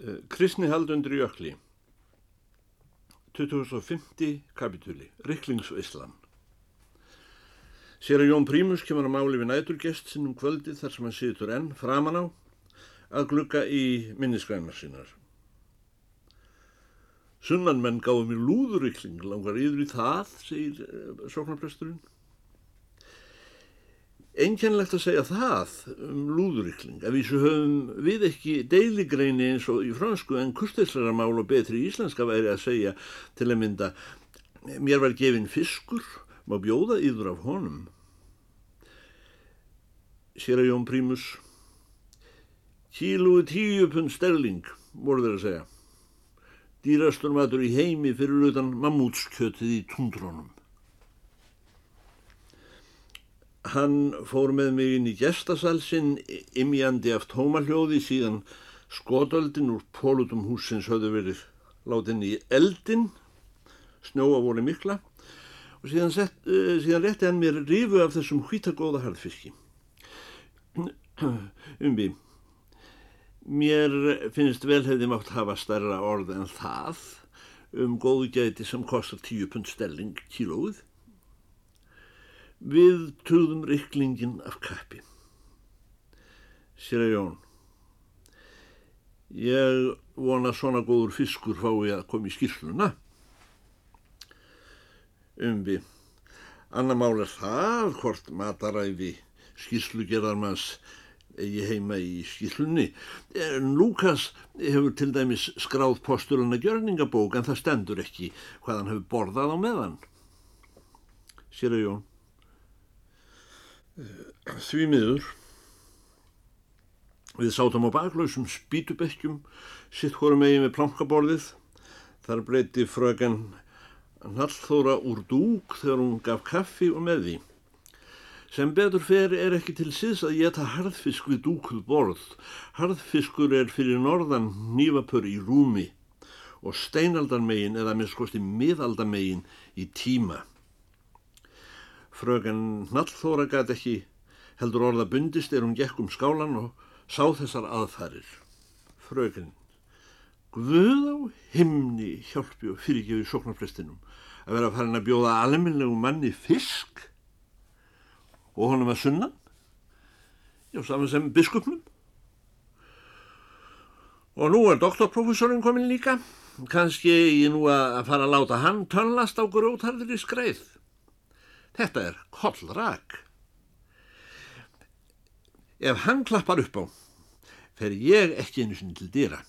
Eh, Kristni hald undir jökli 2050 kapitúli Rikklingsvislan Sér að Jón Prímus kemur að máli við næturgest sinnum kvöldi þar sem hann situr enn framan á að glugga í minniskrænar sínar. Sunnanmenn gáðu mér lúðurikling, langar yfir í það, segir uh, sóknarpresturinn. Einkennlegt að segja það um lúðurikling að vísu höfum við ekki deiligreini eins og í fransku en kurteislarmál og betri íslenska væri að segja til að mynda mér var gefin fiskur, má bjóða yfir af honum. Sér að Jón Prímus, kílúi tíu pund sterling, voru þeir að segja. Dýrastur matur í heimi fyrir utan mammútskjötið í tundrónum. Hann fór með mig inn í gestasalsinn imjandi af tómaljóði síðan skotöldin úr pólutum húsins höfðu verið látin í eldin, snjóa voru mikla. Og síðan, sett, uh, síðan rétti hann mér rifu af þessum hvítagóða harðfiski. Umbi, mér finnst vel hefði mátt hafa stærra orð en það um góðgæti sem kostar 10 pund stelling kílóið Við töðum rikklingin af kappi. Sér að Jón, ég vona svona góður fiskur fái að koma í skýrsluna. Umvi, annar mál er það hvort mataræfi skýrslugerðarmanns eigi heima í skýrslunni. En Lukas hefur til dæmis skráð postuluna gjörningabók en það stendur ekki hvað hann hefur borðað á meðan. Sér að Jón, Því miður við sátum á baklausum spítubekkjum sitt hórum eigin við plankaborðið. Þar breyti frögan Nallþóra úr dúk þegar hún gaf kaffi og með því. Sem betur fer er ekki til síðs að geta harðfisk við dúkuð borð harðfiskur er fyrir norðan nývapur í rúmi og steinaldarmegin eða minnskosti miðaldarmegin í tíma Frögan Nallþóra gæti ekki heldur orða bundist er hún gekk um skálan og sá þessar aðfærir. Frögan, Guð á himni hjálpi og fyrirgefi sóknarprestinum að vera fara að bjóða almennlegu manni fisk og honum að sunna, já saman sem biskupnum. Og nú er doktorprofessorinn komin líka, kannski ég nú að fara að láta hann tönlast á grótarður í skreið. Þetta er kollrak. Ef hann klappar upp á, fer ég ekki einu sinni til dýra.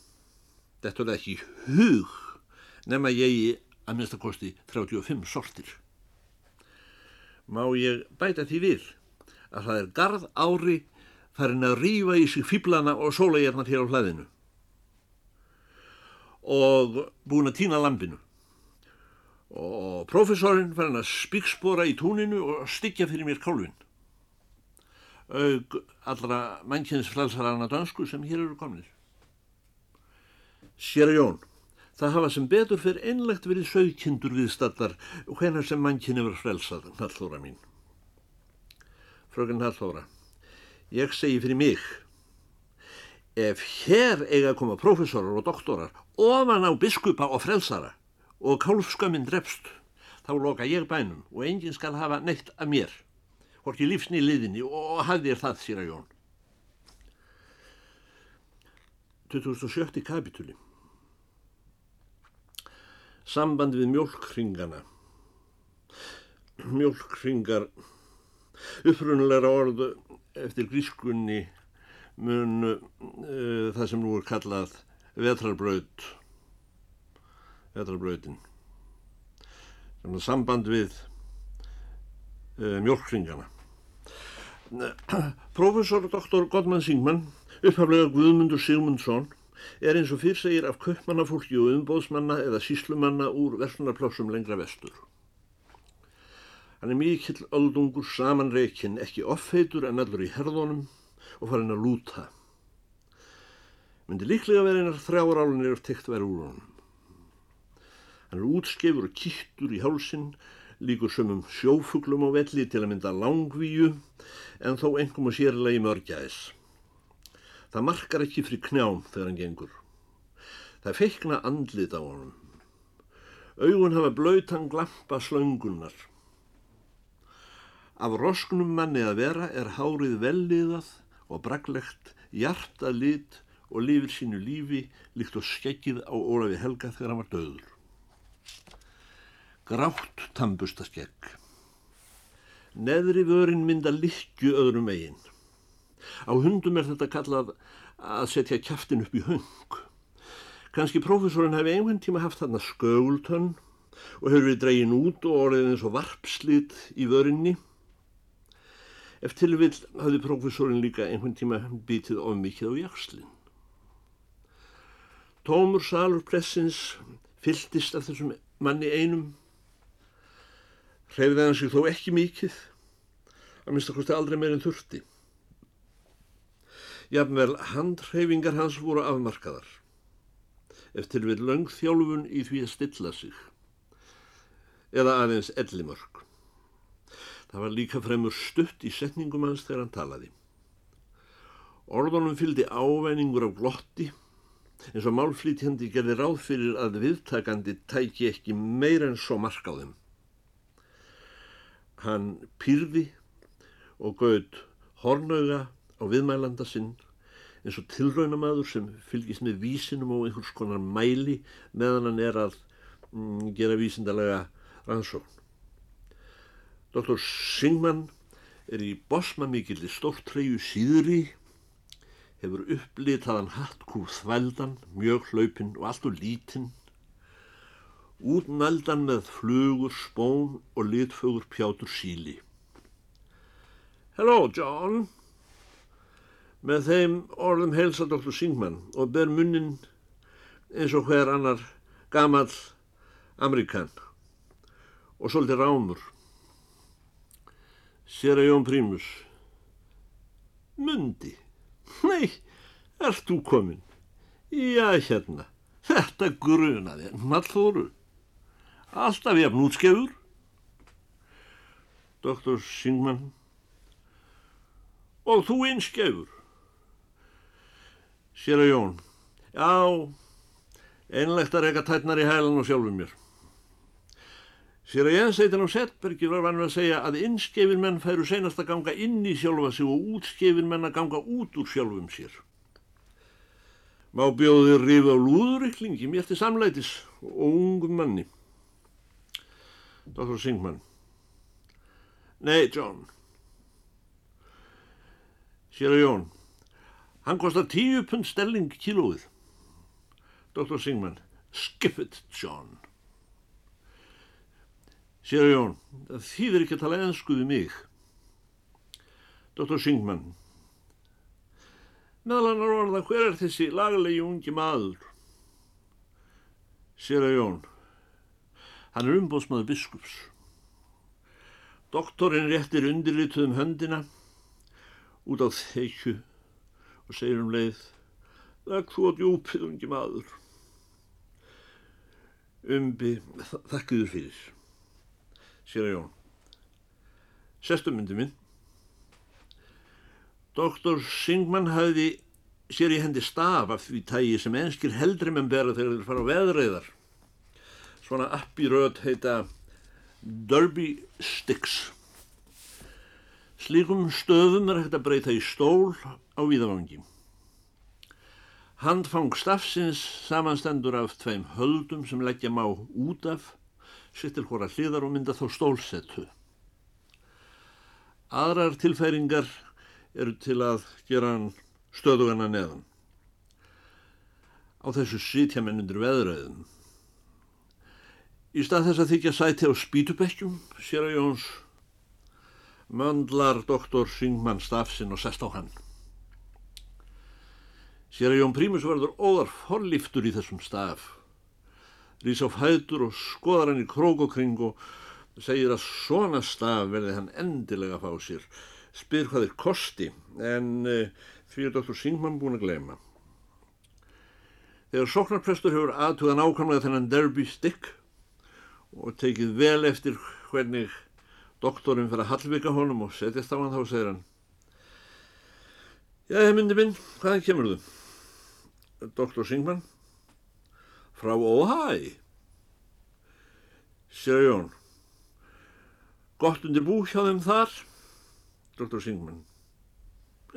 Þetta er ekki hug, nema ég í að minnstakosti 35 sortir. Má ég bæta því við að það er garð ári farin að rýfa í sig fýblana og sólagernar hér á hlaðinu og búin að týna lampinu og profesorinn fann að spíkspora í túninu og styggja fyrir mér kálvin. Aug allra mannkynnsfrælsarana dansku sem hér eru komnir. Sér Jón, það hafa sem betur fyrir einlegt verið sögkindur viðstattar hvenar sem mannkynni var frælsað, Hallóra mín. Fröken Hallóra, ég segi fyrir mig, ef hér eiga að koma profesorar og doktorar ofan á biskupa og frælsara og kálfskömmin drefst, þá loka ég bænum og enginn skal hafa neitt af mér, hvorki lífsni liðinni og hafðir það, síra Jón. 2007. kapitúli Samband við mjölkringana Mjölkringar upprunulegra orð eftir grískunni mun uh, það sem nú er kallað vetrarbraut vetrarbrautin samband við uh, mjölkringana Professor Dr. Godman Singman upphaflega Guðmundur Sigmundsson er eins og fyrr segir af köpmannafólki og umbóðsmanna eða síslumanna úr verðnarplássum lengra vestur. Hann er mikill öldungur samanreikin, ekki offeitur en allur í herðunum og farin að lúta. Myndi líklega verið einar þrjára álunir ef tekt verið úr honum. Hann er útskefur og kittur í hálsin, líkur sömum sjófuglum á velli til að mynda langvíu, en þó engum og sérlega í mörgæðis. Það markar ekki fri knján þegar hann gengur. Það feikna andlit á honum. Augun hafa blöytan glampa slöngunar. Af rosknum manni að vera er hárið velliðað og braglegt, hjarta lit og lifir sínu lífi líkt og skeggið á Ólafi Helga þegar hann var döður. Grátt tambustaskegg. Neðri vörin mynda likju öðrum eigin. Á hundum er þetta kallað að setja kæftin upp í hung. Kanski prófessorinn hefði einhvern tíma haft þarna skögultönn og hefur við dregin út og orðið eins og varpslit í vörinni. Ef tilvill hafði prófessorinn líka einhvern tíma býtið of mikið á jakslinn. Tómur salur pressins fylltist af þessum manni einum. Hreyfði hann sig þó ekki mikið, að minnst að kosti aldrei meirinn þurfti. Jafnvel handhreyfingar hans voru afmarkaðar eftir við löngþjálfun í því að stilla sig eða aðeins ellimörk. Það var líka fremur stutt í setningum hans þegar hann talaði. Orðunum fylgdi ávæningur af glotti eins og málflítjandi gerði ráð fyrir að viðtakandi tæki ekki meir en svo mark á þeim. Hann pyrði og gauð hornauga á viðmælanda sinn eins og tilraunamaður sem fylgist með vísinum og einhvers konar mæli meðan hann er að mm, gera vísindalega rannsókn. Dr. Singman er í bosmamikilli stórtreyju síðri, hefur upplitaðan hattkúr þvældan, mjög hlaupinn og allt og lítinn, útnældan með flugur, spón og litfögur pjátur síli. Hello, John! Með þeim orðum heilsa Dr. Singman og ber munnin eins og hver annar gamal Amerikan og svolítið rámur. Sér að Jón Prímus. Mundi. Nei, ert þú komin? Já, hérna. Þetta grunaði. Mallóru. Alltaf jafn útskefur. Dr. Singman. Og þú einskefur. Sér að Jón, já, einlegt að reyka tætnar í hælan og sjálfum mér. Sér að Jenseitin á Settbergi var vann að segja að innskefin menn færu senast að ganga inn í sjálfa sig og útskefin menn að ganga út úr sjálfum sér. Má bjóðið rifa á lúðuriklingi mér til samlætis og ungum manni. Dr. Singman. Nei, John. Sér að Jón. Hann kostar tíu pund stelling kílóið. Dr. Singman, skip it, John. Sér Jón, það þýðir ekki að tala ennsku við mig. Dr. Singman, meðal annar orða, hver er þessi lagalegi ungi maður? Sér Jón, hann er umbóðsmaður biskups. Doktorinn réttir undirlituðum höndina út á þeikju og segir um leið Þakk þú á djúpið, ungi maður. Umbi, þakkiður fyrir. Sér að Jón. Sestu myndi minn. Doktor Singman hafði sér í hendi staf af því tægi sem enskir heldri menn bera þegar þeir fara á veðreiðar. Svona appi röð heita Derby Sticks. Slíkum stöðum er hægt að breyta í stól á víðavangi. Handfang stafsins samanstendur af tveim höldum sem leggja má út af, sittir hvora hliðar og mynda þá stólsetu. Aðrar tilfæringar eru til að gera hann stöðugana neðan. Á þessu sitja menn undir veðröðum. Í stað þess að þykja sæti á spítubekkjum, sér að Jóns möndlar doktor Singman stafsinn og sest á hann. Sér að Jón Prímus verður óðar forliftur í þessum staf. Rís á fætur og skoðar hann í krók og kring og segir að svona staf verði hann endilega að fá sér. Spyr hvað er kosti en uh, því er doktor Singman búin að glema. Þegar sóknarprestur hefur aðtuga nákvæmlega þennan derby stick og tekið vel eftir hvernig doktorinn fyrir að hallvika honum og setjast á hann þá segir hann Já, myndi minn, hvaðan kemur þú? Doktor Singman Frá Óhæ. Sér Jón. Gott undir bú hjá þeim þar? Dr. Singman.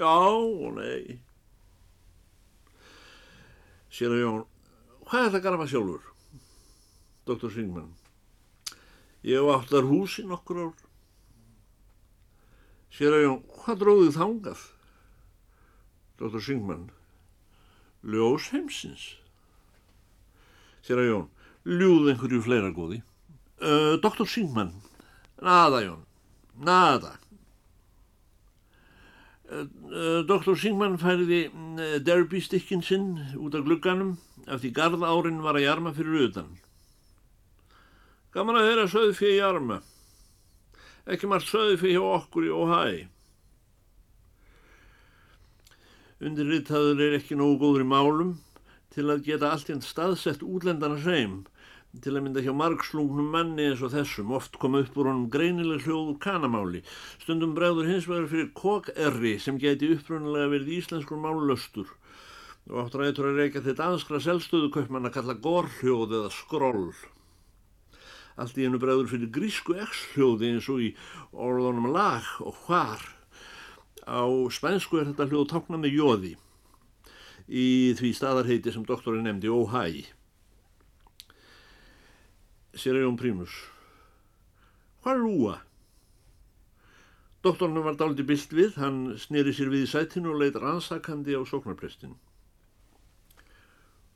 Já og nei. Sér Jón. Hvað er þetta garfa sjálfur? Dr. Singman. Ég áttar hús í nokkur ár. Sér Jón. Hvað dróðið þangað? Dr. Singman. Ljós heimsins. Sér að Jón, ljúð einhverju fleira góði. Uh, Dr. Singman, nada Jón, nada. Uh, uh, Dr. Singman færiði derbystikkin sinn út af glugganum af því gardárin var að jarma fyrir utan. Gaman að þeirra söðu fyrir jarma. Ekki margt söðu fyrir hjá okkur í óhæi. Undirritaður er ekki nógu góður í málum til að geta allt í enn staðsett útlendana hreim til að mynda hjá margslungnum manni eins og þessum, oft koma upp úr honum greinileg hljóð úr kanamáli. Stundum bregður hins vegar fyrir kokkerri sem geti upprunnilega verið íslenskur mállöstur og átt ræður að reyka þetta anskra selvstöðukaupmann að kalla gorhljóð eða skroll. Allt í hennu bregður fyrir grísku x-hljóði eins og í orðunum lag og hvar Á spænsku er þetta hljóð tákna með jóði í því staðarheiti sem doktorinn nefndi óhæ. Sér er Jón Prímus. Hvað er úa? Doktorinn var dáliti bilt við, hann snýri sér við í sætinu og leitt rannsakandi á sóknarprestin.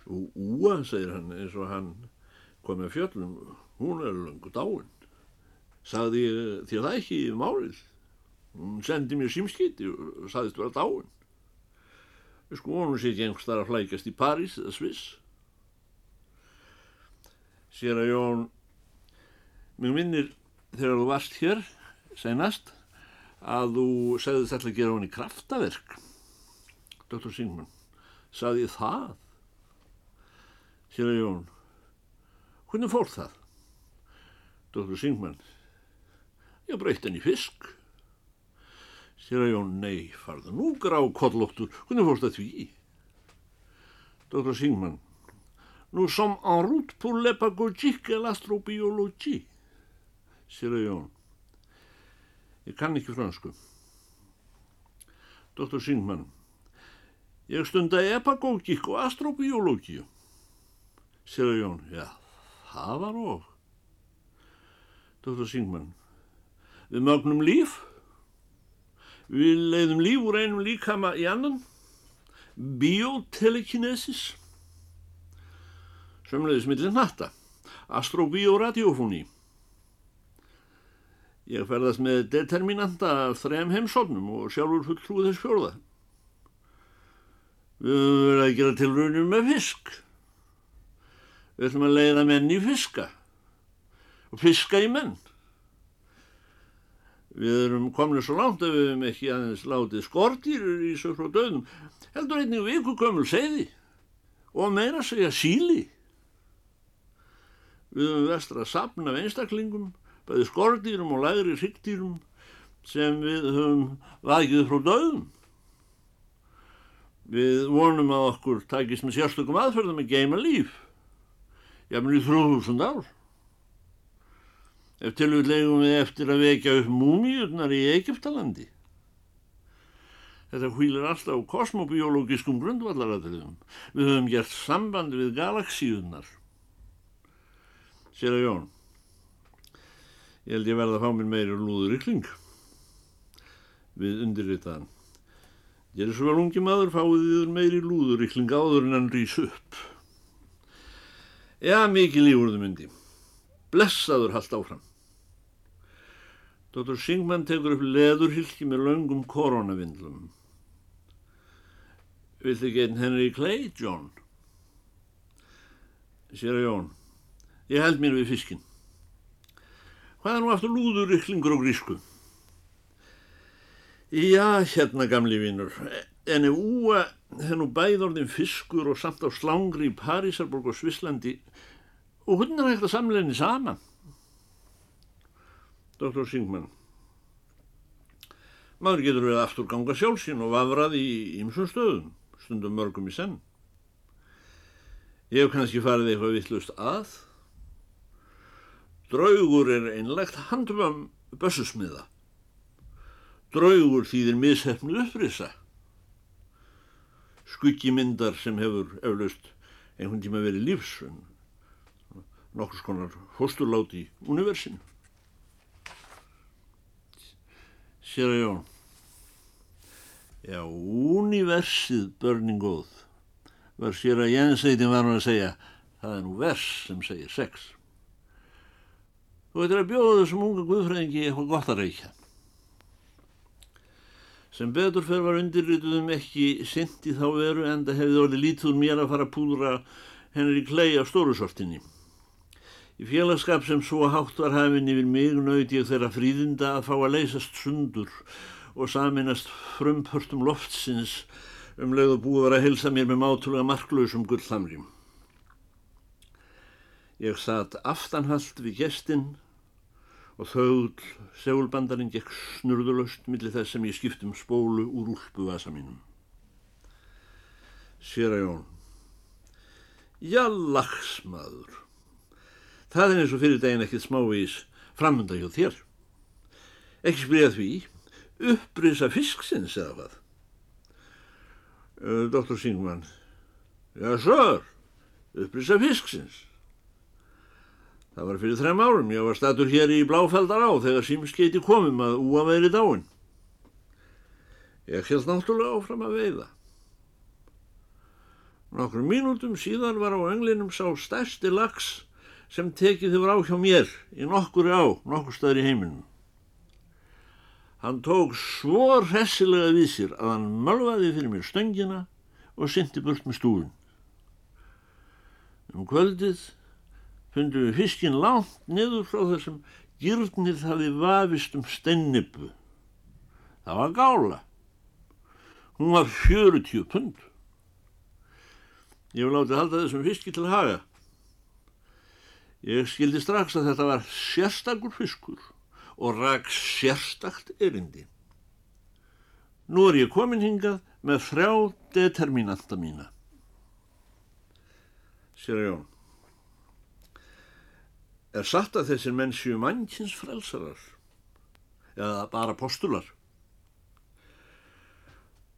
Og úa, segir hann, eins og hann kom með fjöllum, hún er langur dáin. Sagði þér það ekki málið? Hún sendi mér símskiti og saðist vera dáin. Við sko hún sé ekki einhvers þar að flækast í París eða Sviss. Sér að Jón, mjög minnir þegar þú varst hér, senast, að þú segðist alltaf að gera hún í kraftaverk. Dr. Singman, saði ég það? Sér að Jón, hvernig fór það? Dr. Singman, ég breytti henni fisk. Sér að Jón, nei, farðu nú grá kollóttur, hvernig fórst það því? Dr. Singman, nous sommes en route pour l'epagogique et l'astrobiologie. Sér að Jón, ég kann ekki fransku. Dr. Singman, ég stunda epagogík og astrobiológíu. Sér að Jón, já, það var of. Dr. Singman, við mögnum líf? Við leiðum líf úr einum líkama í annan, biotelekinesis, sömleiðis millir natta, astrobioradiofóni. Ég ferðast með determinanta af þrem heimsóknum og sjálfur fulltrúið þess fjórða. Við höfum verið að gera tilraunir með fisk. Við ætlum að leiða menn í fiska og fiska í menn. Við erum komin svo langt að við hefum ekki aðeins látið skortýrur í svo frá döðum. Heldur einnig viku gömul segði og meira segja síli. Við höfum vestra sapna af einstaklingum, bæði skortýrum og lægri hryggdýrum sem við höfum vakið frá döðum. Við vonum að okkur takist með sérstökum aðferðum að geima líf. Jáfnir í þrúðúsund ár. Ef tilvíð legum við eftir að vekja upp múmiurnar í Egiptalandi. Þetta hvílir alltaf kosmobiológiskum grundvallaratriðum. Við höfum gert samband við galaksíunar. Sér að Jón, ég held ég verða að fá mér meiri lúður ykling við undirritaðan. Ég er svo vel ungi maður, fáið þið meiri lúður ykling áður en hann rýs upp. Já, mikið lífurðu myndi. Blessaður haldt áfram. Dr. Singman tekur upp leðurhylki með laungum koronavindlum. Vill þið geta Henry Clay, John? Sér að Jón, ég held mér við fiskin. Hvað er nú aftur lúður yklingur og grísku? Já, hérna gamli vinnur, en ef úa hennu bæðorðin fiskur og samt á slangri í Parísarborg og Svisslandi og hún er hægt að samla henni saman. Dr. Singman. Maður getur við afturganga sjálfsinn og vafrað í ymsum stöðum, stundum mörgum í senn. Ég hef kannski farið eitthvað vittlust að. Draugur er einlegt handumam bössusmiða. Draugur þýðir mishefnu upprisa. Skuggi myndar sem hefur eflaust einhvern tíma verið lífsun, nokkur skonar fósturlát í universinu. Sér að Jón, já, universið börning góð, var sér að Jenseitin var hann að segja, það er nú vers sem segir sex. Þú veitir að bjóða þessum unga guðfræðingi eitthvað gott að reykja. Sem betur fer var undirrituðum ekki í þá veru en það hefði orðið lítið mér að fara að púðra hennar í klei af stórusortinni. Í félagskap sem svo hátt var hafinn yfir mig nöyti ég þeirra fríðinda að fá að leysast sundur og saminast frumpörtum loftsins um leið og búið var að hilsa mér með mátulega marklausum gullhamrim. Ég satt aftanhald við gestinn og þögl segulbandarinn gekk snurðulöst millir þess sem ég skiptum spólu úr úlpu vasa mínum. Sér að jón. Já, lagsmaður. Það er eins og fyrir daginn ekkert smávís framönda hjá þér. Ekki spyrja því, upprýsa fisksins eða hvað. Uh, Doktor Singman. Já, sör, upprýsa fisksins. Það var fyrir þrem árum, ég var statur hér í Bláfældar á þegar símskeiti komum að úa meðri dáin. Ég held náttúrulega áfram að veiða. Nokkrum mínútum síðan var á önglinum sá stærsti lags sem tekið þið var á hjá mér í nokkuri á, nokkur staður í heiminum. Hann tók svo hressilega við sér að hann mölvaði fyrir mér stöngina og syndi burt með stúin. Um kvöldið fundum við fiskin langt niður frá þessum gyrnir hafi vafist um stennibu. Það var gála. Hún var 40 pund. Ég vil látið halda þessum fiski til haga. Ég skildi strax að þetta var sérstakur fiskur og rak sérstakt erindi. Nú er ég komin hingað með þrjá determinanta mína. Sér að Jón er satt að þessir menn séu mannkins frelsarar eða bara postular.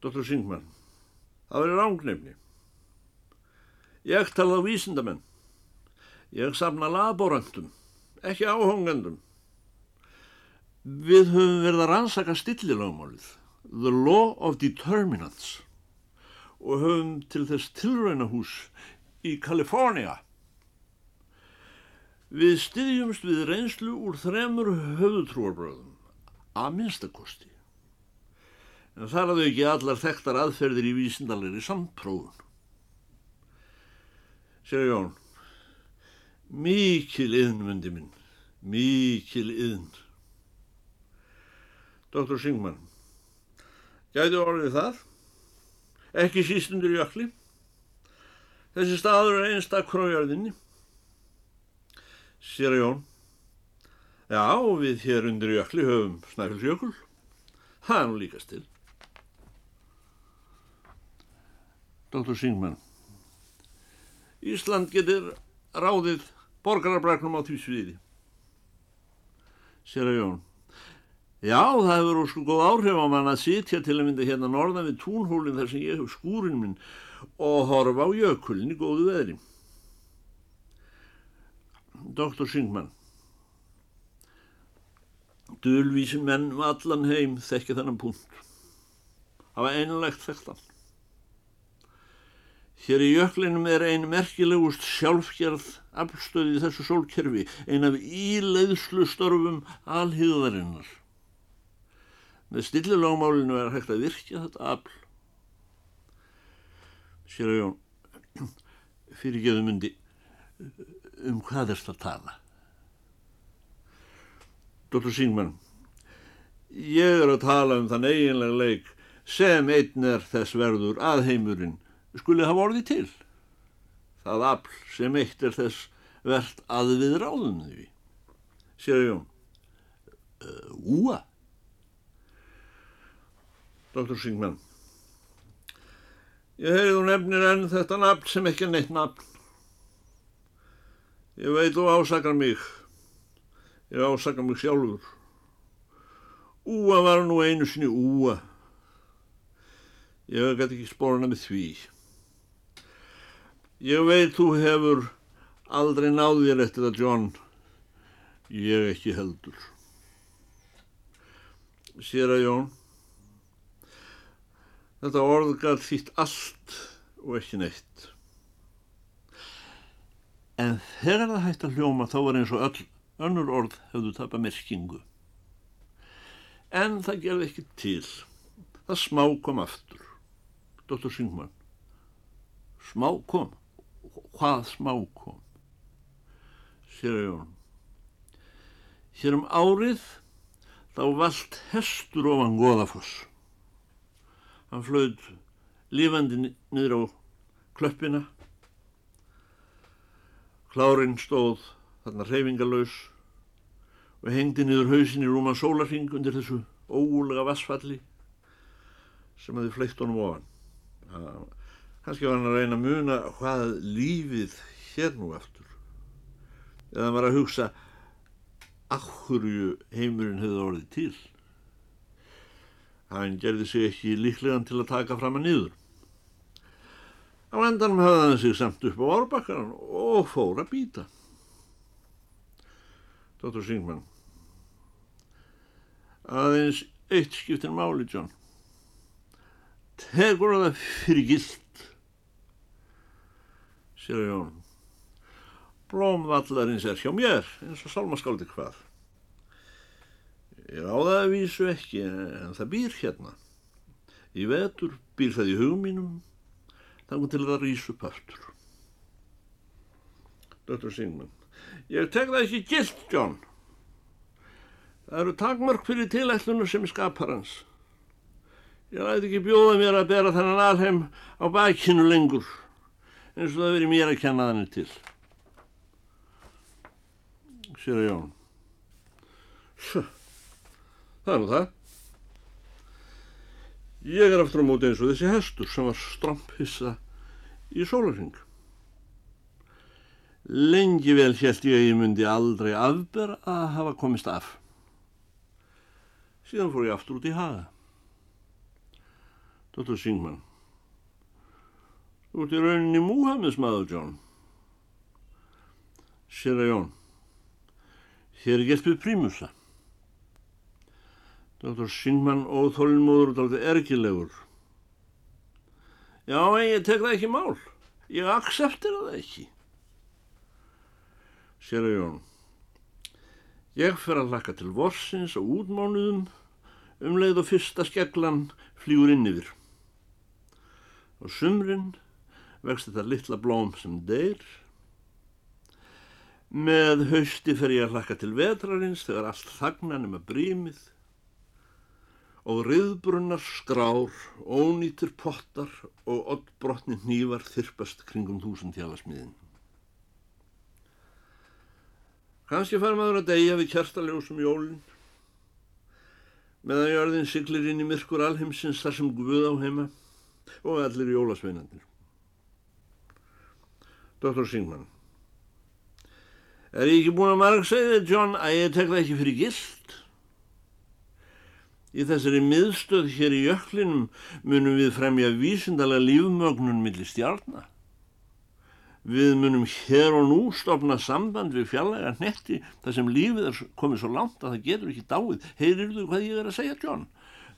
Dr. Singman, það verður ángnefni. Ég tala á vísindamenn. Ég safna laborandum, ekki áhongandum. Við höfum verið að rannsaka stillilagmálið, The Law of Determinants, og höfum til þess tilraunahús í Kalifornia Við styðjumst við reynslu úr þremur höfutrúarbröðum, að minnstakosti. En þar hafðu ekki allar þekktar aðferðir í vísindalegri samprófun. Sér Jón, mikil yðn, myndi minn, mikil yðn. Dr. Singman, gæti orðið það? Ekki sístundur í ökli? Þessi staður er einstak krójarðinni. Sér að Jón. Já, við hér undir jökli höfum Snæfellsjökul. Það er nú líkast til. Dr. Singman. Ísland getur ráðið borgararbræknum á því sviði. Sér að Jón. Já, það hefur sko góð áhrif á mann að sitja til að mynda hérna norðan við túnhólinn þar sem ég hef skúrin minn og horfa á jökulin í góðu veðri. Dr. Singman Dölvísin menn allan heim þekki þennan punkt. Það var einlegt þekktan. Hér í jöklinum er ein merkilegust sjálfgerð afstöði þessu sólkerfi, ein af íleiðslu störfum alhýðarinnar. Með stillilagmálinu er hægt að virkja þetta afl. Sér að Jón, fyrir geðu myndi, um hvað erst að tala? Dr. Singman, ég er að tala um þann eiginlega leik sem einn er þess verður að heimurinn skuli hafa orðið til. Það afl sem eitt er þess verðt að við ráðum því. Sér Jón, uh, úa? Dr. Singman, ég heyrið þú nefnir enn þetta nafn sem ekki er neitt nafn Ég veit þú ásakar mig. Ég ásakar mig sjálfur. Úa var nú einu sinni úa. Ég gæti ekki spórna með því. Ég veit þú hefur aldrei náðir eftir það, John. Ég ekki heldur. Sér að Jón, þetta orð gæt þýtt allt og ekki neitt. En þegar það hægt að hljóma þá var eins og öll önnur orð hefðu tapað merkingu. En það gerði ekki til. Það smá kom aftur. Dr. Singman. Smá kom. Hvað smá kom? Sér Jón. Hér um árið þá vald hestur ofan Goðafoss. Hann flöð lífandi niður á klöppina. Klárin stóð þarna reyfingalös og hengdi niður hausin í rúman sólarring undir þessu ógulega vassfalli sem hefði fleitt honum ofan. Kanski var hann að reyna að muna hvað lífið hér nú aftur. Eða hann var að hugsa ahurju heimurinn hefði orðið til. Hann gerði sig ekki líklegan til að taka fram að niður. Á endanum hafði hann sig samt upp á árbakkaran og fór að býta. Dr. Singman aðeins eitt skiptir máli, John. Tegur það fyrir gilt, sér Jón. Blómvallarins er hjá mér, eins og salmaskáldi hvað. Ég það að vísu ekki, en það býr hérna. Í vetur býr það í hugum mínum, þannig til það rýs upp aftur. Dr. Singman, ég tek það ekki gilt, John. Það eru takmörk fyrir tilætlunum sem skapar hans. Ég læti ekki bjóða mér að bera þennan alheim á bakinu lengur, eins og það veri mér að kenna þannig til sér að Jón. Það er nú það. Ég er aftur á móti eins og þessi hestur sem var stromphissa í sólarring. Lengi vel held ég að ég myndi aldrei afber að hafa komist af. Síðan fór ég aftur út í haga. Dr. Singman. Þú ert í rauninni Múhameds maður, John. Sér að Jón. Hér er gert við prímusa. Dr. Singman óþólinnmóður og daldi ergilegur. Já, en ég tek það ekki mál. Ég akseptira það ekki. Sér að Jón. Ég fer að laka til vorsins og útmánuðum um leið og fyrsta skeglan flýgur inn yfir. Og sumrin vext þetta litla blóm sem deyr Með hausti fer ég að hlakka til vetrarins þegar allt þagnan um að brímið og riðbrunnar skrár, ónýtur pottar og oddbrotni hnívar þyrpast kringum þúsund hjálasmiðin. Kanski fær maður að deyja við kjartalegusum jólinn, meðan jörðin siglir inn í myrkur alheimsins þar sem Guð á heima og allir jólasveinandir. Dr. Singman Er ég ekki búin að marg segja John, að ég tek það ekki fyrir gilt? Í þessari miðstöð hér í jöklinum munum við fremja vísindalega lífmögnun millir stjárna. Við munum hér og nú stopna samband við fjallega netti þar sem lífið er komið svo langt að það getur ekki dáið. Heyrir þú hvað ég er að segja, John?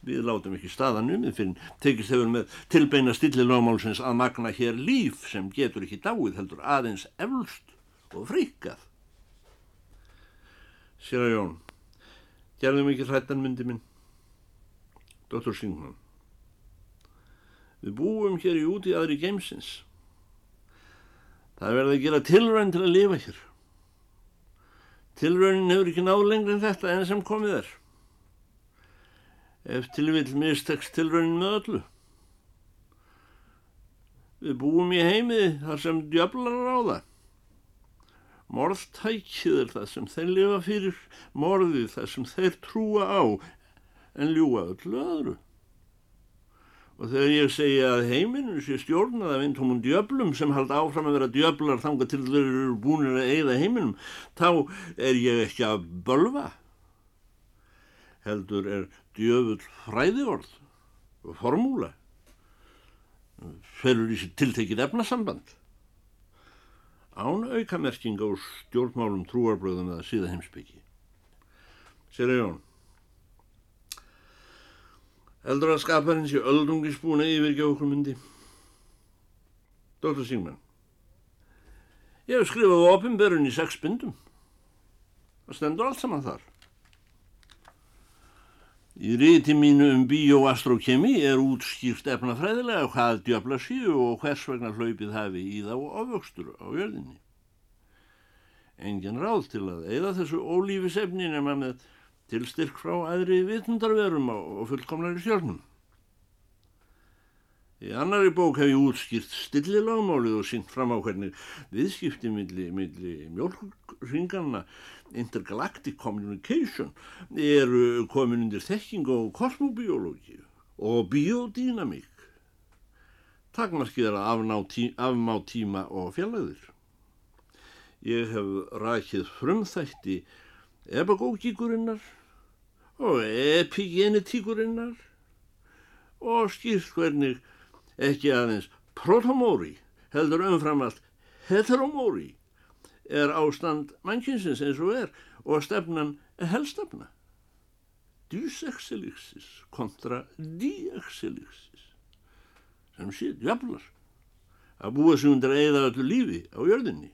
Við látum ekki staðan um þið fyrir tekist hefur með tilbeina stillilögmálsins að magna hér líf sem getur ekki dáið heldur aðeins eflust og fríkað. Sér að Jón, gerðum ekki hrættan myndi minn. Dr. Singman, við búum hér í úti aðri geimsins. Það verði að gera tilræn til að lifa hér. Tilrænin hefur ekki náð lengri en þetta en sem komið er. Ef tilvill mistekst tilrænin með öllu. Við búum í heimiði þar sem djöflar það. Morðtækið er það sem þeir lifa fyrir, morðið það sem þeir trúa á, en ljúa öllu öðru. Og þegar ég segja að heiminu sé stjórnað af eintómum djöblum sem halda áfram að vera djöblar þanga til þeir eru búinir að eigða heiminum, þá er ég ekki að bölva. Heldur er djöfull fræðiorð og formúla. Felur í sér tiltekið efnasamband. Án aukamerking á stjórnmálum trúarbröðum eða síða heimsbyggi. Sér er Jón. Heldur að skaparinn sé öldungis búin að yfirgefa okkur myndi. Dr. Singman. Ég hef skrifað ofinberun í sex bindum. Það stendur allt saman þar. Í ríti mínu um bioastrokemi er útskýrt efnafræðilega hvað djöfla síu og hvers vegna hlaupið hafi í þá ofvöxtur á jörðinni. Engin ráð til að eða þessu ólífisefni nema með til styrk frá aðri vitundarverum og fullkomnari stjórnum. Í annari bók hef ég útskýrt stillilagmálið og syngt fram á hvernig viðskipti milli, milli mjölkringanna Intergalactic Communication eru komin undir þekking og kosmobiológi og biodynamík. Takmarkið er að tí, afmá tíma og fjallæðir. Ég hef rækið frumþætti ebagógíkurinnar og epigenetíkurinnar og skýrt hvernig ekki aðeins protomóri heldur umfram allt heteromóri er ástand mannkynsins eins og er og stefnan er helstefna dysexelixis kontra diexelixis sem sé djablar að búa sig undir eða öllu lífi á jörðinni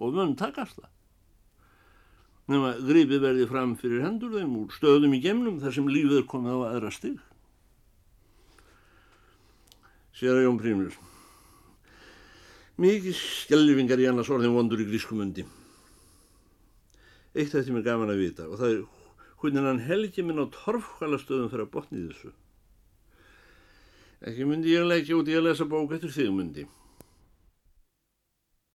og mun takast það nema gripið verði fram fyrir hendur þeim úr stöðum í gemnum þar sem lífið er komið á aðra stig. Sér að Jón Prímur. Mikið skjelvingar í annars orðin vondur í grískumundi. Eitt eftir mér gaman að vita og það er hvernig hann helgi minn á torfkvælastöðum fyrir að botni þessu. Ekki myndi ég leggja út í að lesa bók eftir þig myndi.